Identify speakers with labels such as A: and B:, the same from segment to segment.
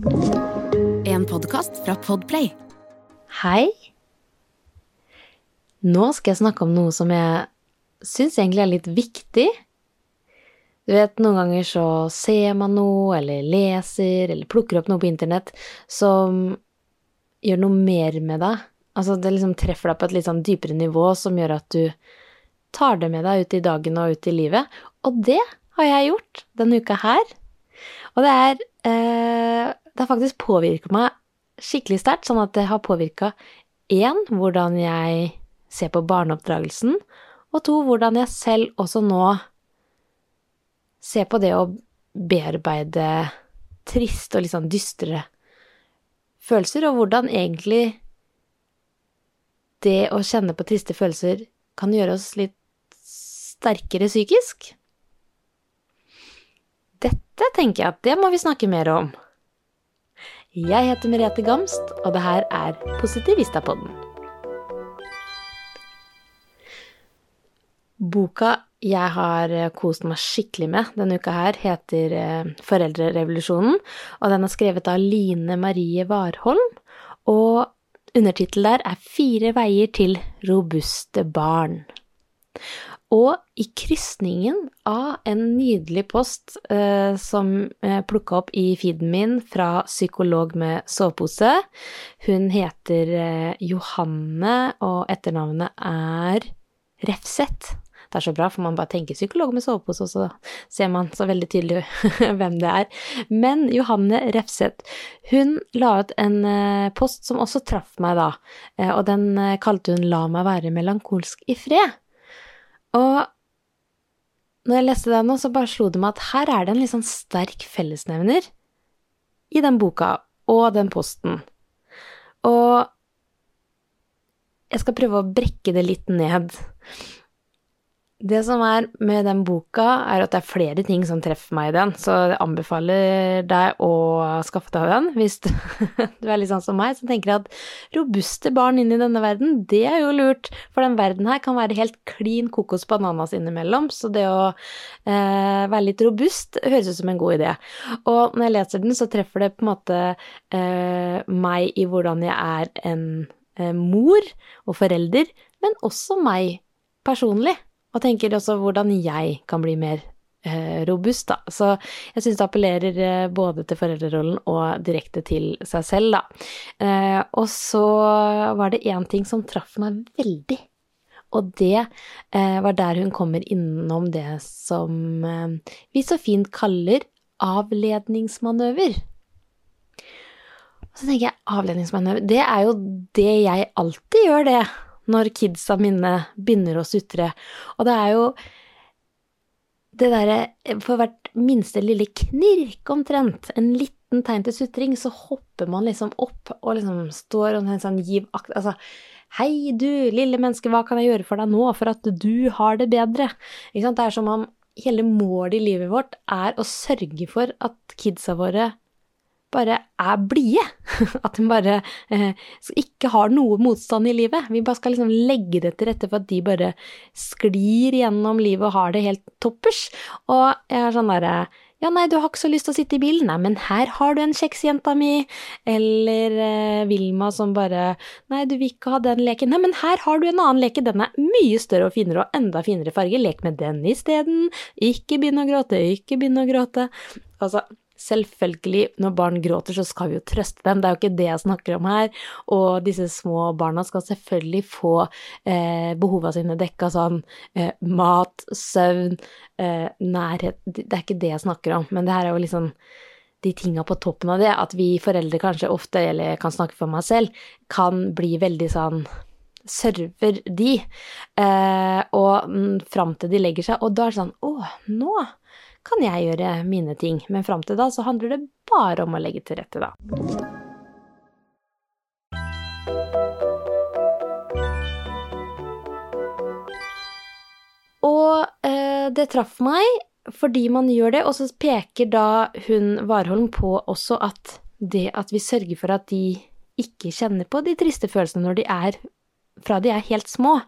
A: En podkast fra Podplay.
B: Hei. Nå skal jeg snakke om noe som jeg syns egentlig er litt viktig. Du vet, noen ganger så ser man noe, eller leser, eller plukker opp noe på internett som gjør noe mer med deg. Altså, det liksom treffer deg på et litt sånn dypere nivå som gjør at du tar det med deg ut i dagen og ut i livet. Og det har jeg gjort denne uka her. Og det er eh, Det har faktisk påvirka meg skikkelig sterkt, sånn at det har påvirka én hvordan jeg ser på barneoppdragelsen, og to hvordan jeg selv også nå ser på det å bearbeide triste og litt sånn dystre følelser, og hvordan egentlig det å kjenne på triste følelser kan gjøre oss litt sterkere psykisk. Dette tenker jeg at det må vi snakke mer om. Jeg heter Merete Gamst, og det her er Positivistapodden. Boka jeg har kost meg skikkelig med denne uka her, heter eh, Foreldrerevolusjonen, og den er skrevet av Line Marie Warholm, og undertittelen der er Fire veier til robuste barn. Og i krysningen av en nydelig post eh, som jeg plukka opp i feeden min fra psykolog med sovepose Hun heter eh, Johanne, og etternavnet er Refseth. Det er så bra, for man bare tenker psykolog med sovepose, og så ser man så veldig tydelig hvem det er. Men Johanne Refseth, hun la ut en eh, post som også traff meg da, eh, og den eh, kalte hun La meg være melankolsk i fred. Og når jeg leste den nå, så bare slo det meg at her er det en litt sånn sterk fellesnevner i den boka og den posten. Og jeg skal prøve å brekke det litt ned. Det som er med den boka, er at det er flere ting som treffer meg i den, så jeg anbefaler deg å skaffe deg den. Hvis du, du er litt sånn som meg, som tenker at robuste barn inn i denne verden, det er jo lurt, for den verden her kan være helt klin kokos bananas innimellom, så det å eh, være litt robust høres ut som en god idé. Og når jeg leser den, så treffer det på en måte eh, meg i hvordan jeg er en eh, mor og forelder, men også meg personlig og tenker også hvordan jeg kan bli mer eh, robust, da. Så jeg syns det appellerer eh, både til foreldrerollen og direkte til seg selv, da. Eh, og så var det én ting som traff meg veldig. Og det var der hun kommer innom det som vi så fint kaller avledningsmanøver. Så tenker jeg avledningsmanøver Det er jo det jeg alltid gjør, det når kidsa mine begynner å sutre. Og det er jo det derre For hvert minste lille knirk omtrent, en liten tegn til sutring, så hopper man liksom opp og liksom står og sånn giv akt Altså, hei du, lille menneske, hva kan jeg gjøre for deg nå for at du har det bedre? Det er som om hele målet i livet vårt er å sørge for at kidsa våre bare er blide. At de bare eh, ikke har noe motstand i livet. Vi bare skal liksom legge det til rette for at de bare sklir gjennom livet og har det helt toppers. Og jeg er sånn derre ja, nei, du har ikke så lyst til å sitte i bilen, nei, men her har du en kjeksjenta mi. Eller eh, Vilma som bare Nei, du vil ikke ha den leken. Nei, men her har du en annen leke, den er mye større og finere og enda finere farge. Lek med den isteden. Ikke begynn å gråte, ikke begynn å gråte. Altså, Selvfølgelig, når barn gråter, så skal vi jo trøste dem, det er jo ikke det jeg snakker om her. Og disse små barna skal selvfølgelig få eh, behova sine dekka sånn eh, mat, søvn, eh, nærhet. Det er ikke det jeg snakker om, men det her er jo liksom de tinga på toppen av det, at vi foreldre kanskje ofte, eller kan snakke for meg selv, kan bli veldig sånn server de, eh, og mm, fram til de legger seg, og da er det sånn Å, nå kan jeg gjøre mine ting, men fram til da så handler det bare om å legge til rette, da. Og eh, det traff meg fordi man gjør det, og så peker da hun Warholm på også at det at vi sørger for at de ikke kjenner på de triste følelsene når de er fra de er helt små.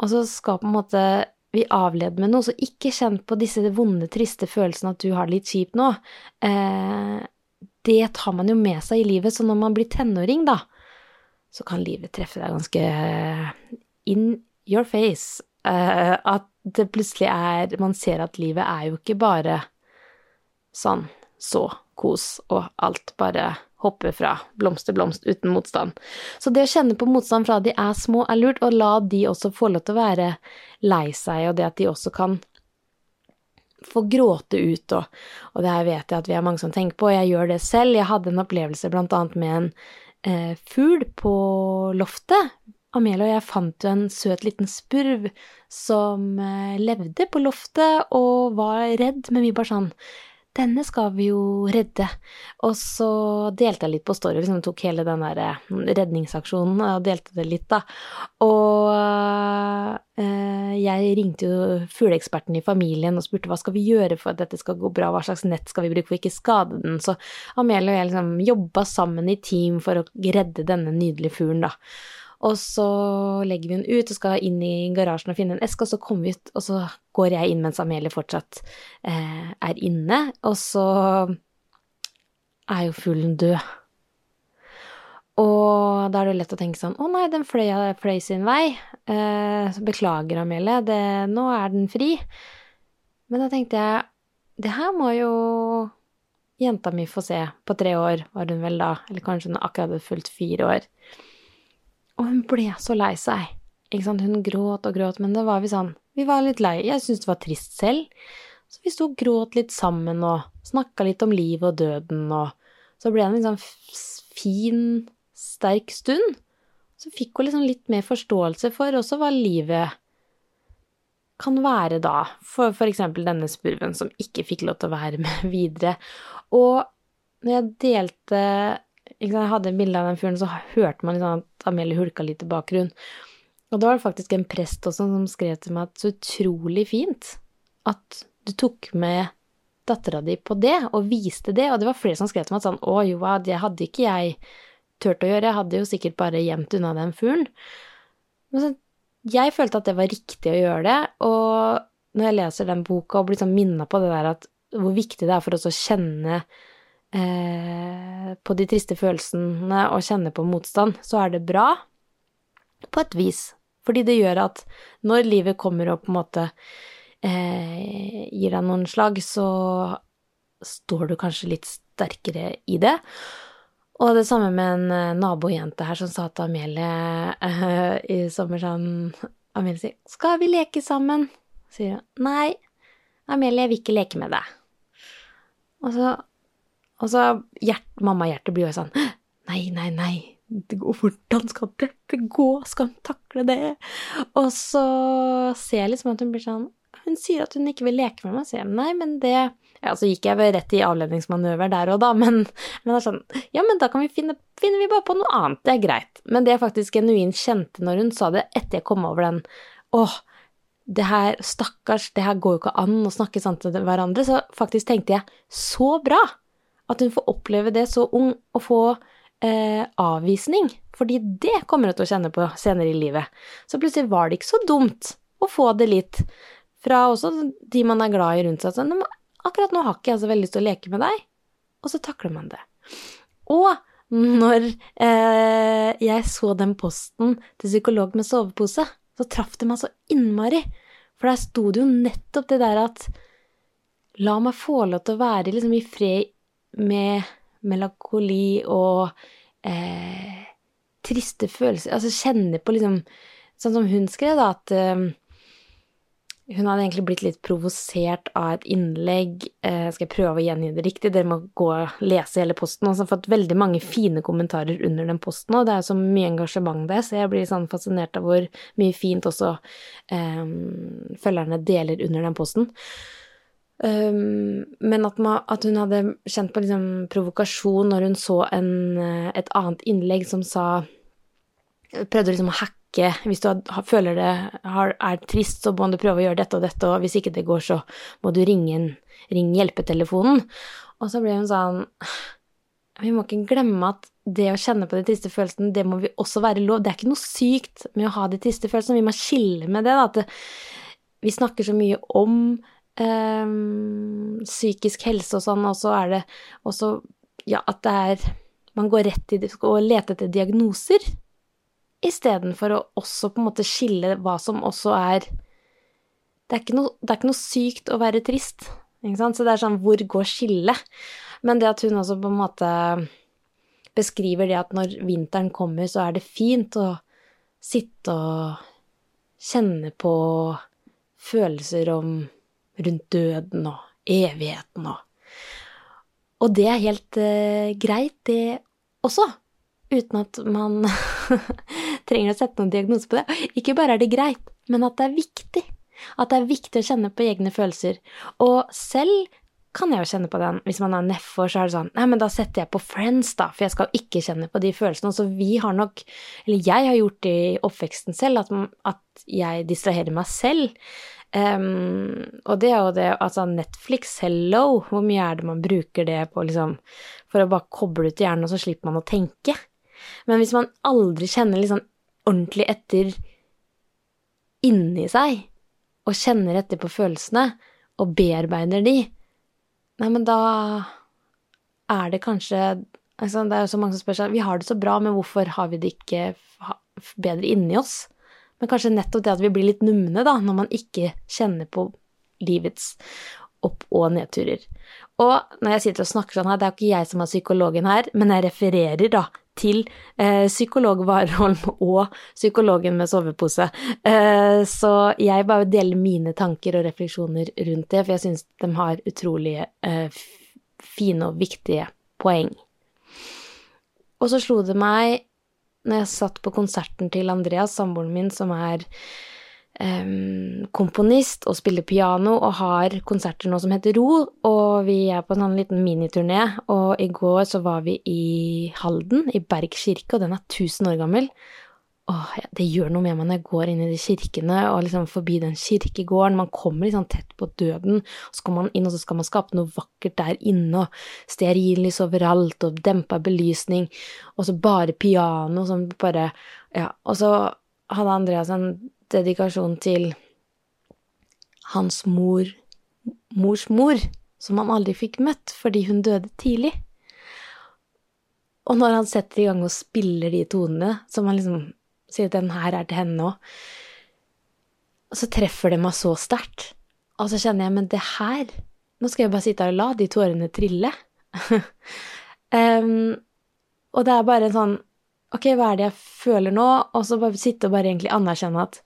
B: Og så skal på en måte vi avleder med noe, så ikke kjenn på disse vonde, triste følelsene at du har det litt kjipt nå. Eh, det tar man jo med seg i livet, så når man blir tenåring, da, så kan livet treffe deg ganske in your face. Uh, at det plutselig er Man ser at livet er jo ikke bare sånn så kos og alt bare hopper fra blomst til blomst uten motstand. Så det å kjenne på motstand fra de er små, er lurt, og la de også få lov til å være lei seg, og det at de også kan få gråte ut, og, og det her vet jeg at vi er mange som tenker på, og jeg gjør det selv. Jeg hadde en opplevelse blant annet med en eh, fugl på loftet. Amelia og jeg fant jo en søt liten spurv som eh, levde på loftet og var redd, men vi bare sånn denne skal vi jo redde. Og så delte jeg litt på story, liksom tok hele den der eh, redningsaksjonen og delte det litt, da. Og eh, jeg ringte jo fugleeksperten i familien og spurte hva skal vi gjøre for at dette skal gå bra, hva slags nett skal vi bruke for ikke skade den. Så Amelie og jeg liksom jobba sammen i team for å redde denne nydelige fuglen, da. Og så legger vi den ut og skal inn i garasjen og finne en eske, og så kommer vi ut, og så går jeg inn mens Amelie fortsatt eh, er inne, og så er jo fuglen død. Og da er det lett å tenke sånn Å nei, den fløy, fløy sin vei. Eh, beklager, Amelie, det, nå er den fri. Men da tenkte jeg Det her må jo jenta mi få se. På tre år var hun vel da, eller kanskje hun akkurat hadde fulgt fire år. Og hun ble så lei seg. Ikke sant, hun gråt og gråt, men det var vi sånn Vi var litt lei. Jeg syntes det var trist selv. Så vi sto og gråt litt sammen og snakka litt om livet og døden, og så ble det en litt sånn fin, sterk stund. Så fikk hun liksom litt mer forståelse for også hva livet kan være da, for eksempel denne spurven som ikke fikk lov til å være med videre. Og når jeg delte jeg hadde bilde av den fyren, så hørte man liksom at Amelie hulka litt i bakgrunnen. Og da var det faktisk en prest også som skrev til meg at så utrolig fint at du tok med dattera di på det, og viste det. Og det var flere som skrev til meg at sånn Å, jo, det hadde ikke jeg turt å gjøre, jeg hadde jo sikkert bare gjemt unna den fuglen. Men så, jeg følte at det var riktig å gjøre det, og når jeg leser den boka og blir sånn minna på det der at hvor viktig det er for oss å kjenne eh, på de triste følelsene og kjenne på motstand, så er det bra på et vis. Fordi det gjør at når livet kommer og på en måte eh, gir deg noen slag, så står du kanskje litt sterkere i det. Og det samme med en eh, nabojente her som sa til Amelie eh, i sommer sånn Amelie sier 'Skal vi leke sammen?' sier hun. 'Nei, Amelie, jeg vil ikke leke med deg'. Og så og så hjert, mamma-hjertet blir jo sånn Nei, nei, nei. Går, hvordan skal dette gå? Skal hun takle det? Og så ser jeg liksom at hun blir sånn Hun sier at hun ikke vil leke med meg. Så jeg nei, men det ja, så gikk jeg vel rett i avledningsmanøver der og da, men, men det er sånn Ja, men da kan vi finne finner vi bare på noe annet. Det er greit. Men det jeg faktisk genuint kjente når hun sa det, etter jeg kom over den Åh, det her, stakkars, det her går jo ikke an å snakke sant til hverandre, så faktisk tenkte jeg så bra at hun får oppleve det så ung, og få eh, avvisning. Fordi det kommer hun til å kjenne på senere i livet. Så plutselig var det ikke så dumt å få det litt fra også de man er glad i rundt seg. Sånn, akkurat nå har ikke jeg så veldig lyst til å leke med deg. Og så takler man det. Og når eh, jeg så den posten til psykolog med sovepose, så traff det meg så innmari. For der sto det jo nettopp det der at la meg få lov til å være liksom, i fred med melankoli og eh, triste følelser Altså kjenne på liksom Sånn som hun skrev, da, at eh, hun hadde egentlig blitt litt provosert av et innlegg. Eh, skal jeg prøve å gjengi det riktig? Dere må gå og lese hele posten. Og så har fått veldig mange fine kommentarer under den posten, og det er jo så mye engasjement der, så jeg blir sånn fascinert av hvor mye fint også eh, følgerne deler under den posten. Um, men at, man, at, hun hadde kjent på liksom provokasjon når hun så en, eh, et annet innlegg som sa Prøvde liksom å hacke Hvis du har, føler det har, er trist, så må du prøve å gjøre dette og dette, og hvis ikke det går, så må du ringe, en, ringe hjelpetelefonen. Og så ble hun sånn Vi må ikke glemme at det å kjenne på de triste følelsene, det må vi også være lov. Det er ikke noe sykt med å ha de triste følelsene. Vi må skille med det. Da, at vi snakker så mye om um, psykisk helse og sånn, og så er det også ja, at det er Man går rett det og leter etter diagnoser istedenfor å også på en måte skille hva som også er det er, noe, det er ikke noe, sykt å være trist, ikke sant? Så det er sånn, hvor går skillet? Men det at hun også på en måte beskriver det at når vinteren kommer, så er det fint å sitte og kjenne på følelser om rundt døden og evigheten og Og det er helt uh, greit, det også, uten at man trenger å sette noen diagnose på det. Ikke bare er det greit, men at det er viktig. At det er viktig å kjenne på egne følelser. Og selv kan jeg jo kjenne på den. Hvis man er nedfor, så er det sånn Nei, men da setter jeg på Friends, da, for jeg skal ikke kjenne på de følelsene. Så vi har nok Eller jeg har gjort det i oppveksten selv, at, at jeg distraherer meg selv. Um, og det er jo det Altså, Netflix, hello, hvor mye er det man bruker det på, liksom, for å bare koble ut hjernen, og så slipper man å tenke? Men hvis man aldri kjenner liksom ordentlig etter inni seg, og kjenner etter på følelsene, og bearbeider de, nei, men da er det kanskje altså, Det er jo så mange som spør seg vi har det så bra, men hvorfor har vi det ikke bedre inni oss? Men kanskje nettopp det at vi blir litt numne, da, når man ikke kjenner på livets opp- og nedturer. Og når jeg sitter og snakker sånn her, det er jo ikke jeg som er psykologen her, men jeg refererer da til eh, psykolog Warholm og psykologen med sovepose. Eh, så jeg bare deler mine tanker og refleksjoner rundt det, for jeg syns de har utrolig eh, fine og viktige poeng. Og så slo det meg, når jeg satt på konserten til Andreas, samboeren min, som er um, komponist og spiller piano og har konserter nå som heter Ro, og vi er på en sånn liten miniturné, og i går så var vi i Halden, i Berg kirke, og den er 1000 år gammel. Åh, det gjør noe med meg når jeg går inn i de kirkene og liksom forbi den kirkegården. Man kommer liksom tett på døden, og så kommer man inn, og så skal man skape noe vakkert der inne, og stearinlys overalt, og dempa belysning, og så bare piano som bare Ja, og så hadde Andreas en dedikasjon til hans mor, mors mor, som han aldri fikk møtt fordi hun døde tidlig. Og når han setter i gang og spiller de tonene, som han liksom sier at den her er til henne òg, så treffer det meg så sterkt. Og så kjenner jeg, men det her Nå skal jeg bare sitte her og la de tårene trille. um, og det er bare en sånn Ok, hva er det jeg føler nå? Og så bare sitte og bare egentlig anerkjenne at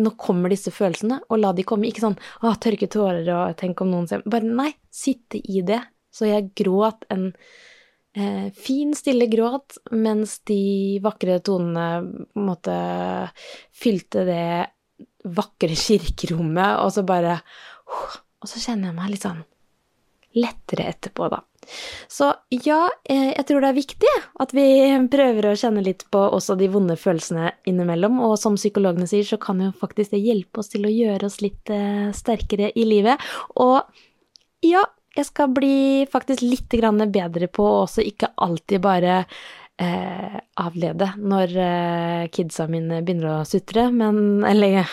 B: nå kommer disse følelsene, og la de komme. Ikke sånn å, tørke tårer og tenk om noen ser Bare nei, sitte i det. Så jeg gråt en eh, fin, stille gråt, mens de vakre tonene på en måte fylte det vakre kirkerommet, og så bare Og så kjenner jeg meg litt sånn lettere etterpå, da. Så ja, eh, jeg tror det er viktig at vi prøver å kjenne litt på også de vonde følelsene innimellom, og som psykologene sier, så kan jo faktisk det hjelpe oss til å gjøre oss litt eh, sterkere i livet. Og ja, jeg skal bli faktisk litt bedre på å også ikke alltid bare eh, avlede når eh, kidsa mine begynner å sutre, men Eller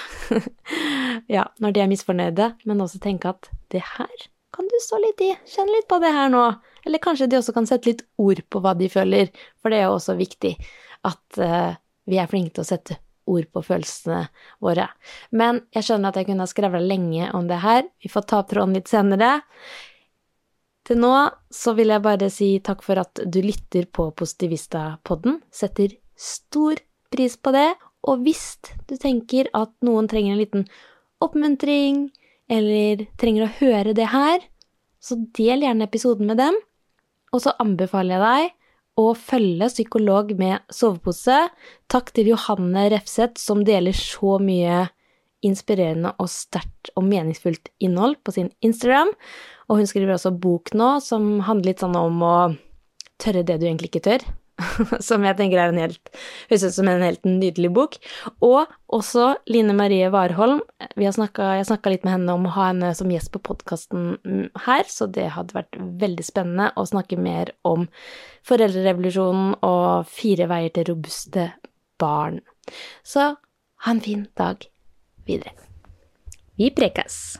B: ja, når de er misfornøyde, men også tenke at det her kan du stå litt i, kjenne litt på det her nå. Eller kanskje de også kan sette litt ord på hva de føler, for det er jo også viktig at eh, vi er flinke til å sette ord på følelsene våre. Men jeg skjønner at jeg kunne ha skrevet lenge om det her, vi får ta opp tråden litt senere. Til nå så vil jeg bare si takk for at du lytter på Positivista-podden. Setter stor pris på det. Og hvis du tenker at noen trenger en liten oppmuntring, eller trenger å høre det her, så del gjerne episoden med dem. Og så anbefaler jeg deg å følge Psykolog med sovepose. Takk til Johanne Refseth, som deler så mye inspirerende og sterkt og meningsfullt innhold på sin Instagram. Og hun skriver også bok nå som handler litt sånn om å tørre det du egentlig ikke tør. som jeg tenker er en helt, høres ut som en helt nydelig bok. Og også Line Marie Warholm. Snakket, jeg snakka litt med henne om å ha henne som gjest på podkasten mm, her, så det hadde vært veldig spennende å snakke mer om foreldrerevolusjonen og fire veier til robuste barn. Så ha en fin dag videre. Vi prekes!